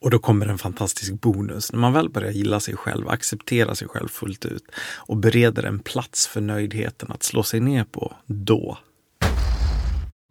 Och då kommer en fantastisk bonus. När man väl börjar gilla sig själv, acceptera sig själv fullt ut och bereder en plats för nöjdheten att slå sig ner på, då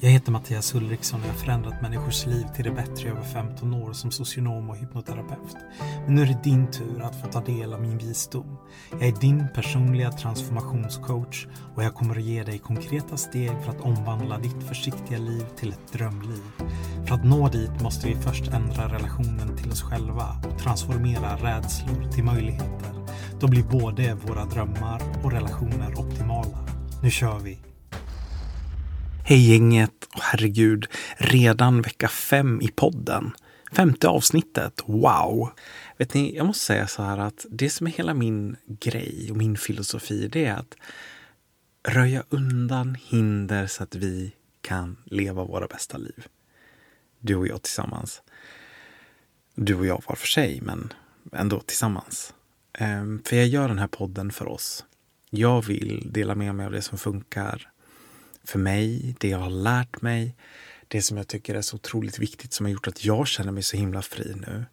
jag heter Mattias Ulriksson och jag har förändrat människors liv till det bättre i över 15 år som socionom och hypnoterapeut. Men nu är det din tur att få ta del av min visdom. Jag är din personliga transformationscoach och jag kommer att ge dig konkreta steg för att omvandla ditt försiktiga liv till ett drömliv. För att nå dit måste vi först ändra relationen till oss själva och transformera rädslor till möjligheter. Då blir både våra drömmar och relationer optimala. Nu kör vi! Hej gänget! Oh, herregud, redan vecka fem i podden. Femte avsnittet, wow! Vet ni, jag måste säga så här att det som är hela min grej och min filosofi, det är att röja undan hinder så att vi kan leva våra bästa liv. Du och jag tillsammans. Du och jag var för sig, men ändå tillsammans. Ehm, för jag gör den här podden för oss. Jag vill dela med mig av det som funkar för mig, det jag har lärt mig, det som jag tycker är så otroligt viktigt som har gjort att jag känner mig så himla fri nu.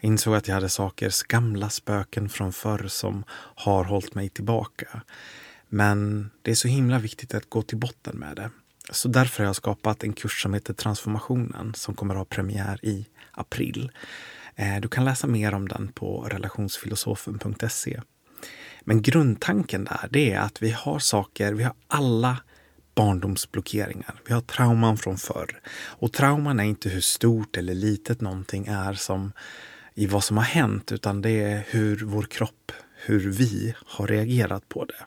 Jag insåg att jag hade saker, gamla spöken från förr som har hållit mig tillbaka. Men det är så himla viktigt att gå till botten med det. Så därför har jag skapat en kurs som heter Transformationen som kommer att ha premiär i april. Eh, du kan läsa mer om den på relationsfilosofen.se. Men grundtanken där, det är att vi har saker, vi har alla barndomsblockeringar. Vi har trauman från förr. Och trauman är inte hur stort eller litet någonting är som i vad som har hänt, utan det är hur vår kropp, hur vi har reagerat på det.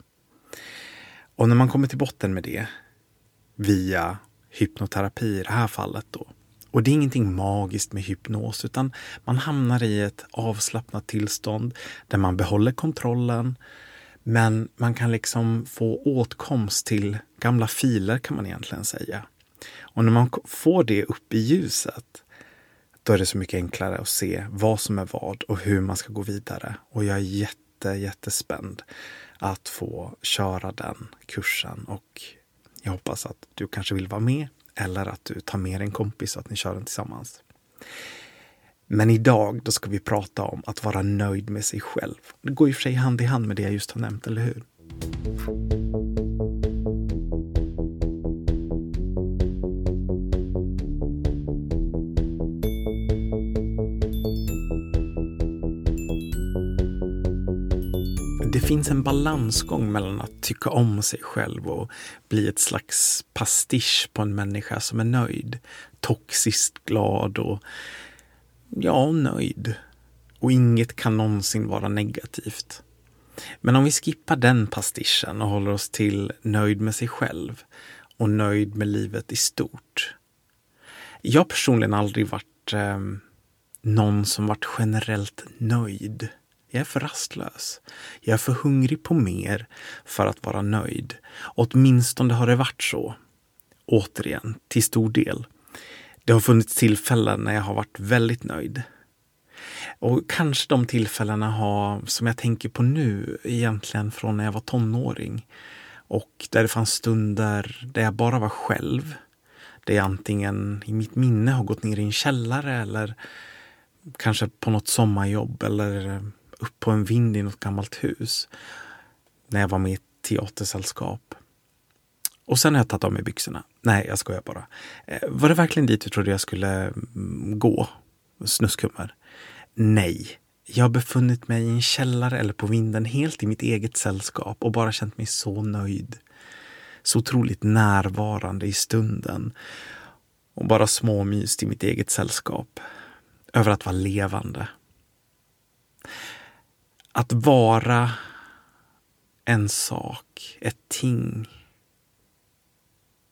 Och när man kommer till botten med det via hypnoterapi i det här fallet då. Och det är ingenting magiskt med hypnos utan man hamnar i ett avslappnat tillstånd där man behåller kontrollen men man kan liksom få åtkomst till gamla filer kan man egentligen säga. Och när man får det upp i ljuset, då är det så mycket enklare att se vad som är vad och hur man ska gå vidare. Och jag är jätte, jättespänd att få köra den kursen och jag hoppas att du kanske vill vara med eller att du tar med en kompis så att ni kör den tillsammans. Men idag, då ska vi prata om att vara nöjd med sig själv. Det går i och för sig hand i hand med det jag just har nämnt, eller hur? det finns en balansgång mellan att tycka om sig själv och bli ett slags pastisch på en människa som är nöjd. Toxiskt glad och ja, nöjd. Och inget kan någonsin vara negativt. Men om vi skippar den pastischen och håller oss till nöjd med sig själv och nöjd med livet i stort. Jag har personligen aldrig varit eh, någon som varit generellt nöjd. Jag är för rastlös. Jag är för hungrig på mer för att vara nöjd. Åtminstone har det varit så. Återigen, till stor del. Det har funnits tillfällen när jag har varit väldigt nöjd. Och kanske de tillfällena har, som jag tänker på nu, egentligen från när jag var tonåring. Och där det fanns stunder där jag bara var själv. Där jag antingen i mitt minne har gått ner i en källare eller kanske på något sommarjobb eller upp på en vind i något gammalt hus. När jag var med i ett teatersällskap. Och sen har jag tagit av mig byxorna. Nej, jag skojar bara. Eh, var det verkligen dit du trodde jag skulle mm, gå? Snuskummer? Nej. Jag har befunnit mig i en källare eller på vinden helt i mitt eget sällskap och bara känt mig så nöjd. Så otroligt närvarande i stunden. Och bara småmyst i mitt eget sällskap. Över att vara levande. Att vara en sak, ett ting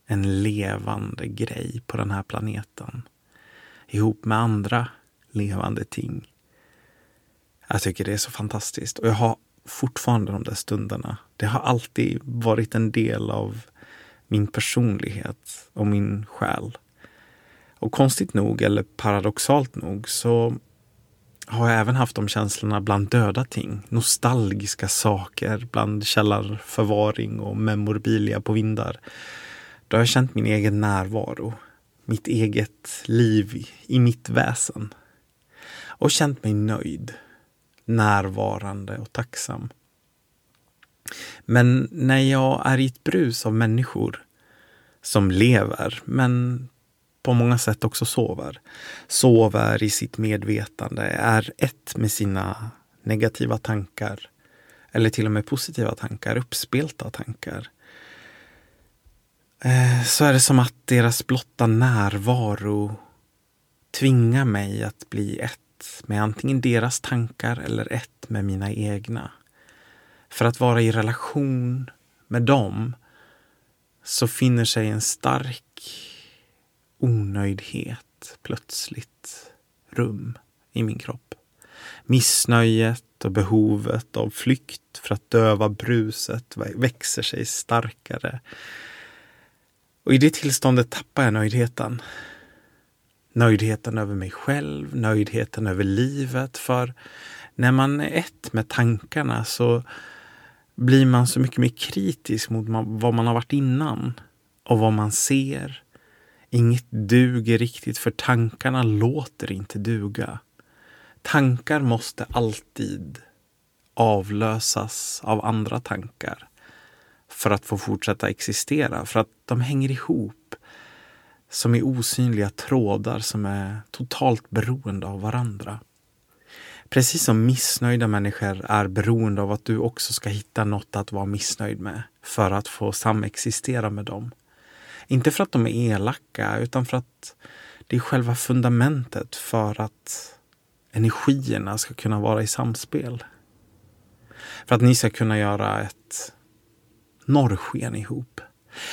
en levande grej på den här planeten. Ihop med andra levande ting. Jag tycker det är så fantastiskt och jag har fortfarande de där stunderna. Det har alltid varit en del av min personlighet och min själ. Och konstigt nog, eller paradoxalt nog, så har jag även haft de känslorna bland döda ting. Nostalgiska saker bland källarförvaring och memorabilia på vindar. Då har jag känt min egen närvaro, mitt eget liv i mitt väsen. och känt mig nöjd, närvarande och tacksam. Men när jag är i ett brus av människor som lever, men på många sätt också sover. Sover i sitt medvetande, är ett med sina negativa tankar eller till och med positiva tankar, uppspelta tankar. Eh, så är det som att deras blotta närvaro tvingar mig att bli ett med antingen deras tankar eller ett med mina egna. För att vara i relation med dem så finner sig en stark onöjdhet plötsligt rum i min kropp. Missnöjet och behovet av flykt för att döva bruset växer sig starkare. Och i det tillståndet tappar jag nöjdheten. Nöjdheten över mig själv, nöjdheten över livet. För när man är ett med tankarna så blir man så mycket mer kritisk mot vad man har varit innan och vad man ser. Inget duger riktigt för tankarna låter inte duga. Tankar måste alltid avlösas av andra tankar för att få fortsätta existera, för att de hänger ihop som i osynliga trådar som är totalt beroende av varandra. Precis som missnöjda människor är beroende av att du också ska hitta något att vara missnöjd med för att få samexistera med dem. Inte för att de är elaka, utan för att det är själva fundamentet för att energierna ska kunna vara i samspel. För att ni ska kunna göra ett norrsken ihop.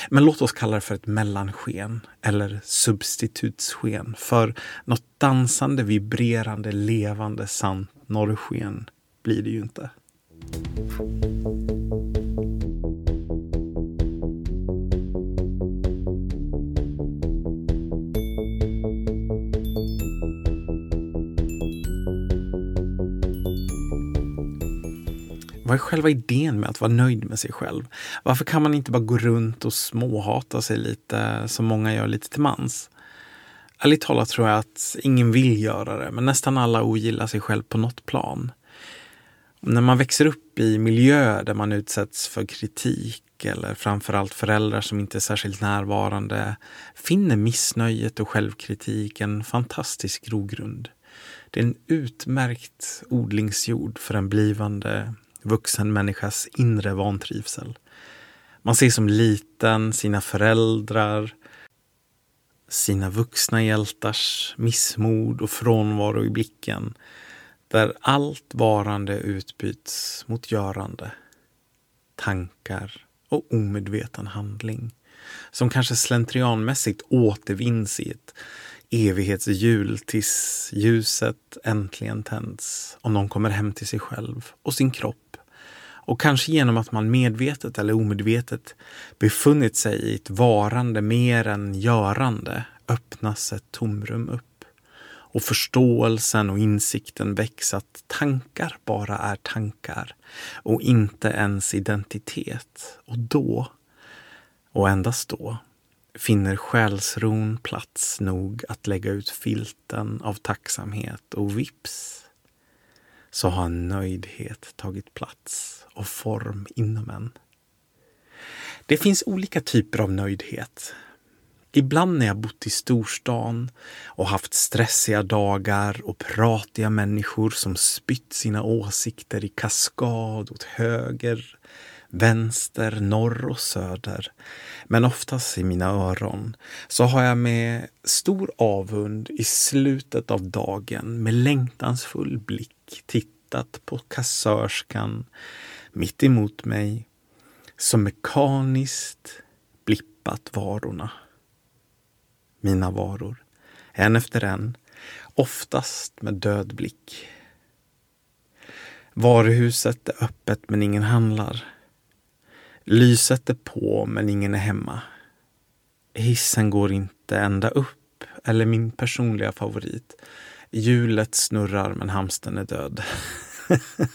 Men låt oss kalla det för ett mellansken eller substitutssken. För något dansande, vibrerande, levande, sant norrsken blir det ju inte. Vad är själva idén med att vara nöjd med sig själv? Varför kan man inte bara gå runt och småhata sig lite som många gör lite till mans? Ärligt talat tror jag att ingen vill göra det, men nästan alla ogillar sig själv på något plan. När man växer upp i miljöer där man utsätts för kritik eller framförallt föräldrar som inte är särskilt närvarande finner missnöjet och självkritik en fantastisk grogrund. Det är en utmärkt odlingsjord för en blivande vuxen människas inre vantrivsel. Man ser som liten sina föräldrar, sina vuxna hjältars missmod och frånvaro i blicken där allt varande utbyts mot görande, tankar och omedveten handling som kanske slentrianmässigt återvinns i ett evighetshjul tills ljuset äntligen tänds och någon kommer hem till sig själv och sin kropp och kanske genom att man medvetet eller omedvetet befunnit sig i ett varande mer än görande öppnas ett tomrum upp. Och förståelsen och insikten väcks att tankar bara är tankar och inte ens identitet. Och då, och endast då, finner själsron plats nog att lägga ut filten av tacksamhet och vips så har nöjdhet tagit plats och form inom en. Det finns olika typer av nöjdhet. Ibland när jag bott i storstan och haft stressiga dagar och pratiga människor som spytt sina åsikter i kaskad åt höger, vänster, norr och söder, men oftast i mina öron, så har jag med stor avund i slutet av dagen med längtansfull blick tittat på kassörskan mitt emot mig som mekaniskt blippat varorna. Mina varor, en efter en, oftast med död blick. Varuhuset är öppet men ingen handlar. Lyset är på men ingen är hemma. Hissen går inte ända upp, eller min personliga favorit. Hjulet snurrar men hamsten är död.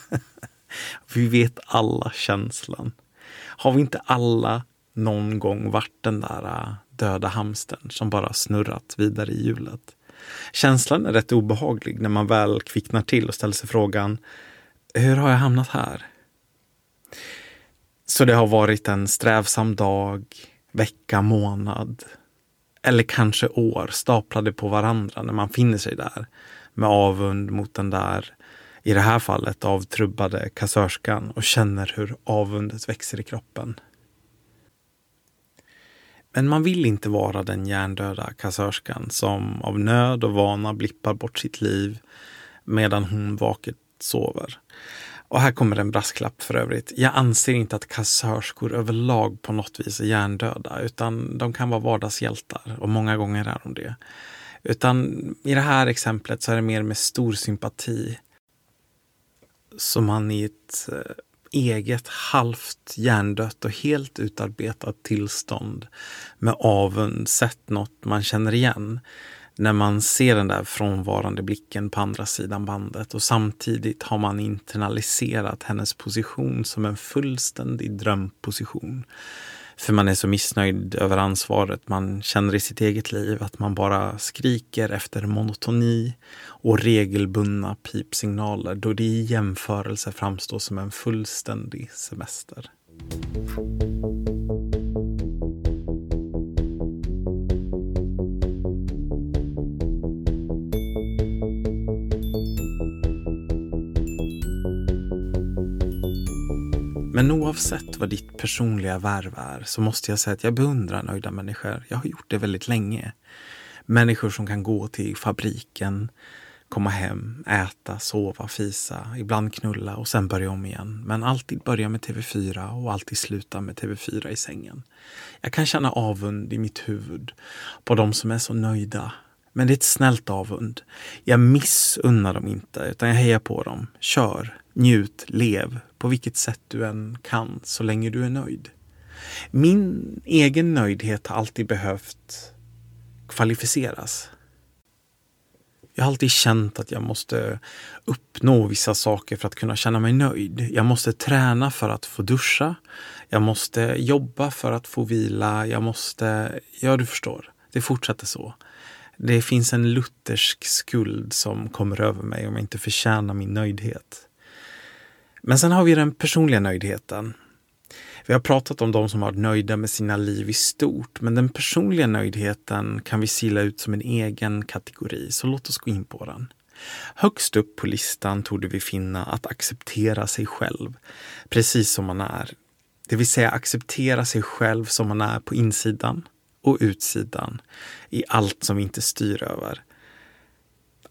Vi vet alla känslan. Har vi inte alla någon gång varit den där äh, döda hamstern som bara snurrat vidare i hjulet? Känslan är rätt obehaglig när man väl kvicknar till och ställer sig frågan Hur har jag hamnat här? Så det har varit en strävsam dag, vecka, månad eller kanske år staplade på varandra när man finner sig där med avund mot den där, i det här fallet avtrubbade kassörskan och känner hur avundet växer i kroppen. Men man vill inte vara den hjärndöda kassörskan som av nöd och vana blippar bort sitt liv medan hon vaket sover. Och här kommer en brasklapp för övrigt. Jag anser inte att kassörskor överlag på något vis är hjärndöda, utan de kan vara vardagshjältar och många gånger är de det. Utan i det här exemplet så är det mer med stor sympati som man i ett eh, eget halvt hjärndött och helt utarbetat tillstånd med avund sett något man känner igen när man ser den där frånvarande blicken på andra sidan bandet och samtidigt har man internaliserat hennes position som en fullständig drömposition. För man är så missnöjd över ansvaret man känner i sitt eget liv att man bara skriker efter monotoni och regelbundna pipsignaler då det i jämförelse framstår som en fullständig semester. Men oavsett vad ditt personliga värv är så måste jag säga att jag beundrar nöjda människor. Jag har gjort det väldigt länge. Människor som kan gå till fabriken, komma hem, äta, sova, fisa, ibland knulla och sen börja om igen. Men alltid börja med TV4 och alltid sluta med TV4 i sängen. Jag kan känna avund i mitt huvud på de som är så nöjda. Men det är ett snällt avund. Jag missunnar dem inte, utan jag hejar på dem. Kör, njut, lev, på vilket sätt du än kan, så länge du är nöjd. Min egen nöjdhet har alltid behövt kvalificeras. Jag har alltid känt att jag måste uppnå vissa saker för att kunna känna mig nöjd. Jag måste träna för att få duscha. Jag måste jobba för att få vila. Jag måste... Ja, du förstår. Det fortsätter så. Det finns en luthersk skuld som kommer över mig om jag inte förtjänar min nöjdhet. Men sen har vi den personliga nöjdheten. Vi har pratat om de som varit nöjda med sina liv i stort, men den personliga nöjdheten kan vi sila ut som en egen kategori, så låt oss gå in på den. Högst upp på listan torde vi finna att acceptera sig själv, precis som man är. Det vill säga acceptera sig själv som man är på insidan och utsidan, i allt som vi inte styr över.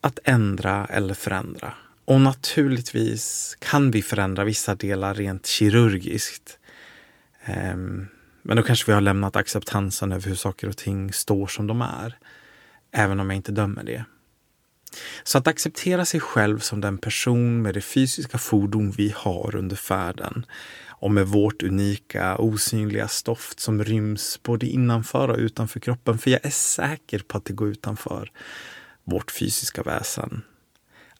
Att ändra eller förändra. Och naturligtvis kan vi förändra vissa delar rent kirurgiskt. Ehm, men då kanske vi har lämnat acceptansen över hur saker och ting står som de är. Även om jag inte dömer det. Så att acceptera sig själv som den person med det fysiska fordon vi har under färden och med vårt unika osynliga stoft som ryms både innanför och utanför kroppen. För jag är säker på att det går utanför vårt fysiska väsen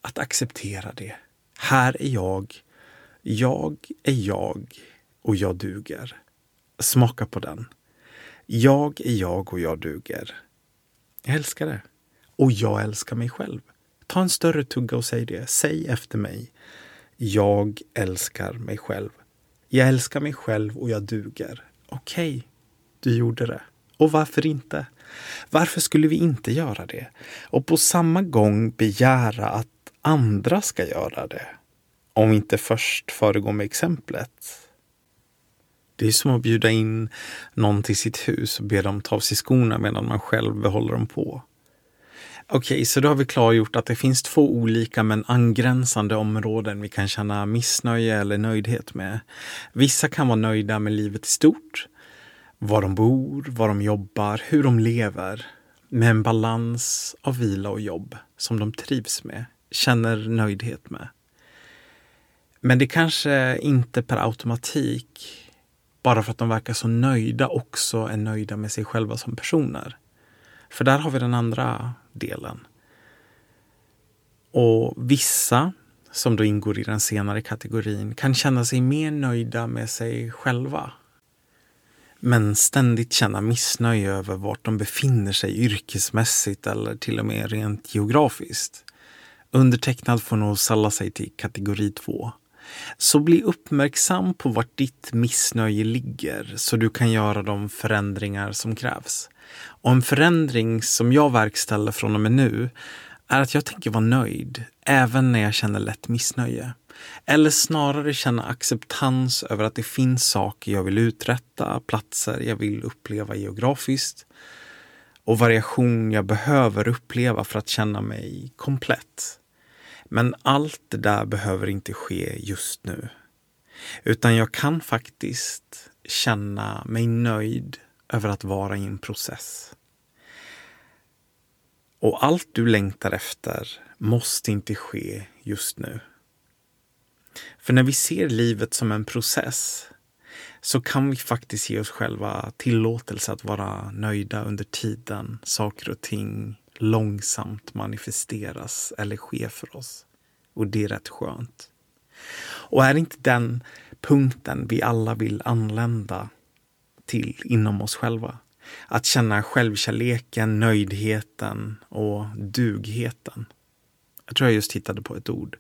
att acceptera det. Här är jag. Jag är jag och jag duger. Smaka på den. Jag är jag och jag duger. Jag älskar det. Och jag älskar mig själv. Ta en större tugga och säg det. Säg efter mig. Jag älskar mig själv. Jag älskar mig själv och jag duger. Okej, okay, du gjorde det. Och varför inte? Varför skulle vi inte göra det? Och på samma gång begära att andra ska göra det. Om vi inte först föregår med exemplet. Det är som att bjuda in någon till sitt hus och be dem ta av sig skorna medan man själv behåller dem på. Okej, okay, så då har vi klargjort att det finns två olika men angränsande områden vi kan känna missnöje eller nöjdhet med. Vissa kan vara nöjda med livet i stort. Var de bor, var de jobbar, hur de lever. Med en balans av vila och jobb som de trivs med känner nöjdhet med. Men det kanske inte per automatik, bara för att de verkar så nöjda, också är nöjda med sig själva som personer. För där har vi den andra delen. Och vissa, som då ingår i den senare kategorin, kan känna sig mer nöjda med sig själva. men ständigt känna missnöje över vart de befinner sig yrkesmässigt eller till och med rent geografiskt. Undertecknad får nog salla sig till kategori 2. Så bli uppmärksam på vart ditt missnöje ligger så du kan göra de förändringar som krävs. Och en förändring som jag verkställer från och med nu är att jag tänker vara nöjd även när jag känner lätt missnöje. Eller snarare känna acceptans över att det finns saker jag vill uträtta, platser jag vill uppleva geografiskt och variation jag behöver uppleva för att känna mig komplett. Men allt det där behöver inte ske just nu. Utan jag kan faktiskt känna mig nöjd över att vara i en process. Och allt du längtar efter måste inte ske just nu. För när vi ser livet som en process så kan vi faktiskt ge oss själva tillåtelse att vara nöjda under tiden saker och ting långsamt manifesteras eller sker för oss. Och det är rätt skönt. Och är inte den punkten vi alla vill anlända till inom oss själva? Att känna självkärleken, nöjdheten och dugheten. Jag tror jag just hittade på ett ord.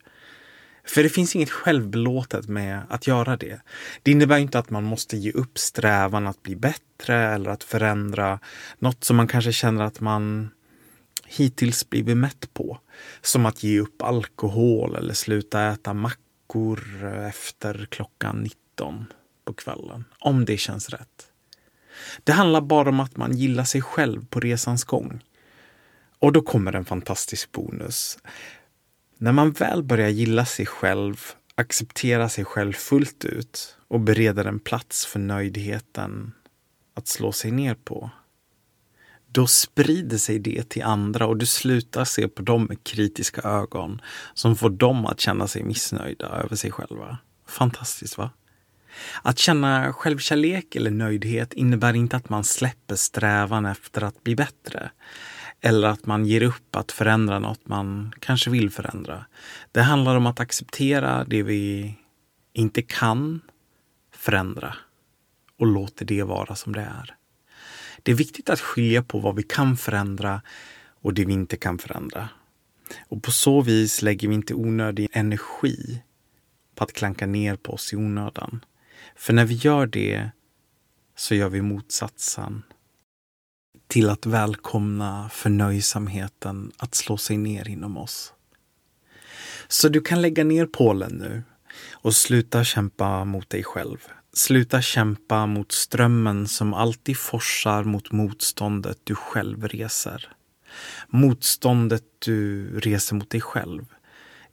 För det finns inget självbelåtet med att göra det. Det innebär inte att man måste ge upp strävan att bli bättre eller att förändra något som man kanske känner att man hittills blivit mätt på. Som att ge upp alkohol eller sluta äta mackor efter klockan 19 på kvällen. Om det känns rätt. Det handlar bara om att man gillar sig själv på resans gång. Och då kommer en fantastisk bonus. När man väl börjar gilla sig själv, acceptera sig själv fullt ut och bereder en plats för nöjdheten att slå sig ner på. Då sprider sig det till andra och du slutar se på dem med kritiska ögon som får dem att känna sig missnöjda över sig själva. Fantastiskt va? Att känna självkärlek eller nöjdhet innebär inte att man släpper strävan efter att bli bättre. Eller att man ger upp att förändra något man kanske vill förändra. Det handlar om att acceptera det vi inte kan förändra och låter det vara som det är. Det är viktigt att skilja på vad vi kan förändra och det vi inte kan förändra. Och på så vis lägger vi inte onödig energi på att klanka ner på oss i onödan. För när vi gör det så gör vi motsatsen till att välkomna förnöjsamheten att slå sig ner inom oss. Så du kan lägga ner pålen nu och sluta kämpa mot dig själv. Sluta kämpa mot strömmen som alltid forsar mot motståndet du själv reser. Motståndet du reser mot dig själv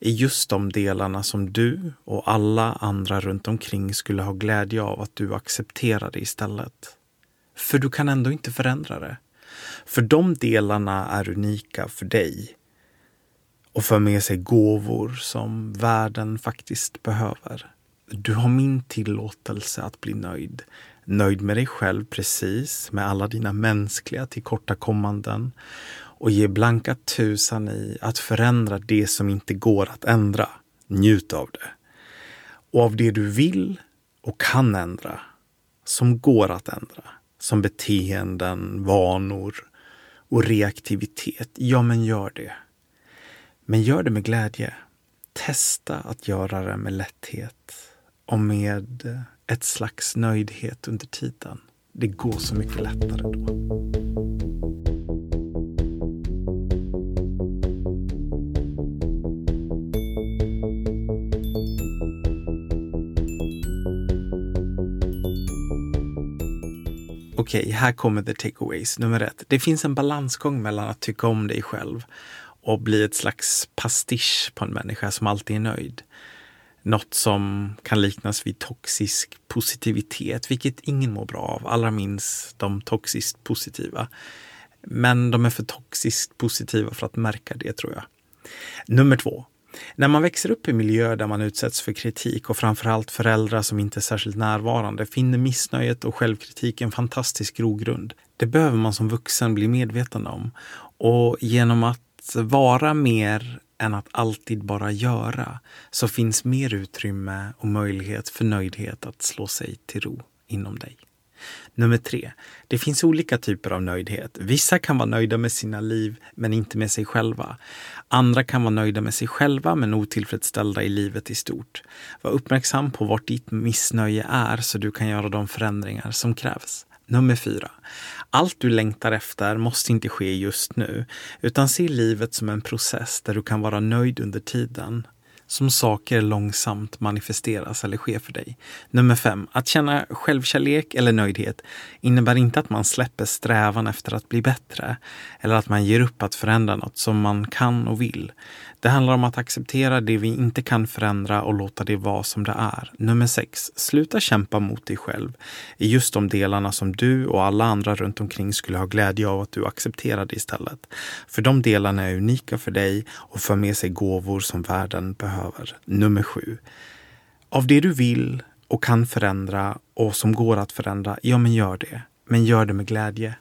är just de delarna som du och alla andra runt omkring skulle ha glädje av att du accepterade istället. För du kan ändå inte förändra det. För de delarna är unika för dig och för med sig gåvor som världen faktiskt behöver. Du har min tillåtelse att bli nöjd. Nöjd med dig själv precis, med alla dina mänskliga tillkortakommanden och ge blanka tusan i att förändra det som inte går att ändra. Njut av det. Och av det du vill och kan ändra, som går att ändra, som beteenden, vanor och reaktivitet, ja men gör det. Men gör det med glädje. Testa att göra det med lätthet och med eh, ett slags nöjdhet under tiden. Det går så mycket lättare då. Okej, okay, här kommer the takeaways. Nummer ett. Det finns en balansgång mellan att tycka om dig själv och bli ett slags pastisch på en människa som alltid är nöjd. Något som kan liknas vid toxisk positivitet, vilket ingen mår bra av. Allra minst de toxiskt positiva. Men de är för toxiskt positiva för att märka det, tror jag. Nummer två. När man växer upp i miljöer där man utsätts för kritik och framförallt föräldrar som inte är särskilt närvarande finner missnöjet och självkritik en fantastisk grogrund. Det behöver man som vuxen bli medveten om. Och genom att vara mer än att alltid bara göra så finns mer utrymme och möjlighet för nöjdhet att slå sig till ro inom dig. Nummer tre. Det finns olika typer av nöjdhet. Vissa kan vara nöjda med sina liv men inte med sig själva. Andra kan vara nöjda med sig själva men otillfredsställda i livet i stort. Var uppmärksam på vart ditt missnöje är så du kan göra de förändringar som krävs. Nummer fyra. Allt du längtar efter måste inte ske just nu, utan se livet som en process där du kan vara nöjd under tiden som saker långsamt manifesteras eller sker för dig. Nummer fem, att känna självkärlek eller nöjdhet innebär inte att man släpper strävan efter att bli bättre eller att man ger upp att förändra något som man kan och vill. Det handlar om att acceptera det vi inte kan förändra och låta det vara som det är. Nummer 6. sluta kämpa mot dig själv i just de delarna som du och alla andra runt omkring skulle ha glädje av att du accepterade istället. För de delarna är unika för dig och för med sig gåvor som världen behöver. Nummer 7. av det du vill och kan förändra och som går att förändra, ja men gör det. Men gör det med glädje.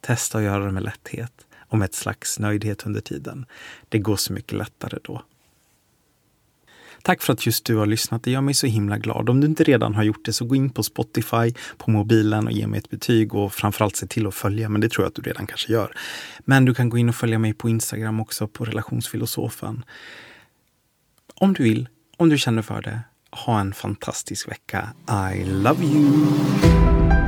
Testa att göra det med lätthet och med ett slags nöjdhet under tiden. Det går så mycket lättare då. Tack för att just du har lyssnat. Det gör mig så himla glad. Om du inte redan har gjort det så gå in på Spotify på mobilen och ge mig ett betyg och framförallt se till att följa, men det tror jag att du redan kanske gör. Men du kan gå in och följa mig på Instagram också på relationsfilosofen. Om du vill, om du känner för det, ha en fantastisk vecka. I love you!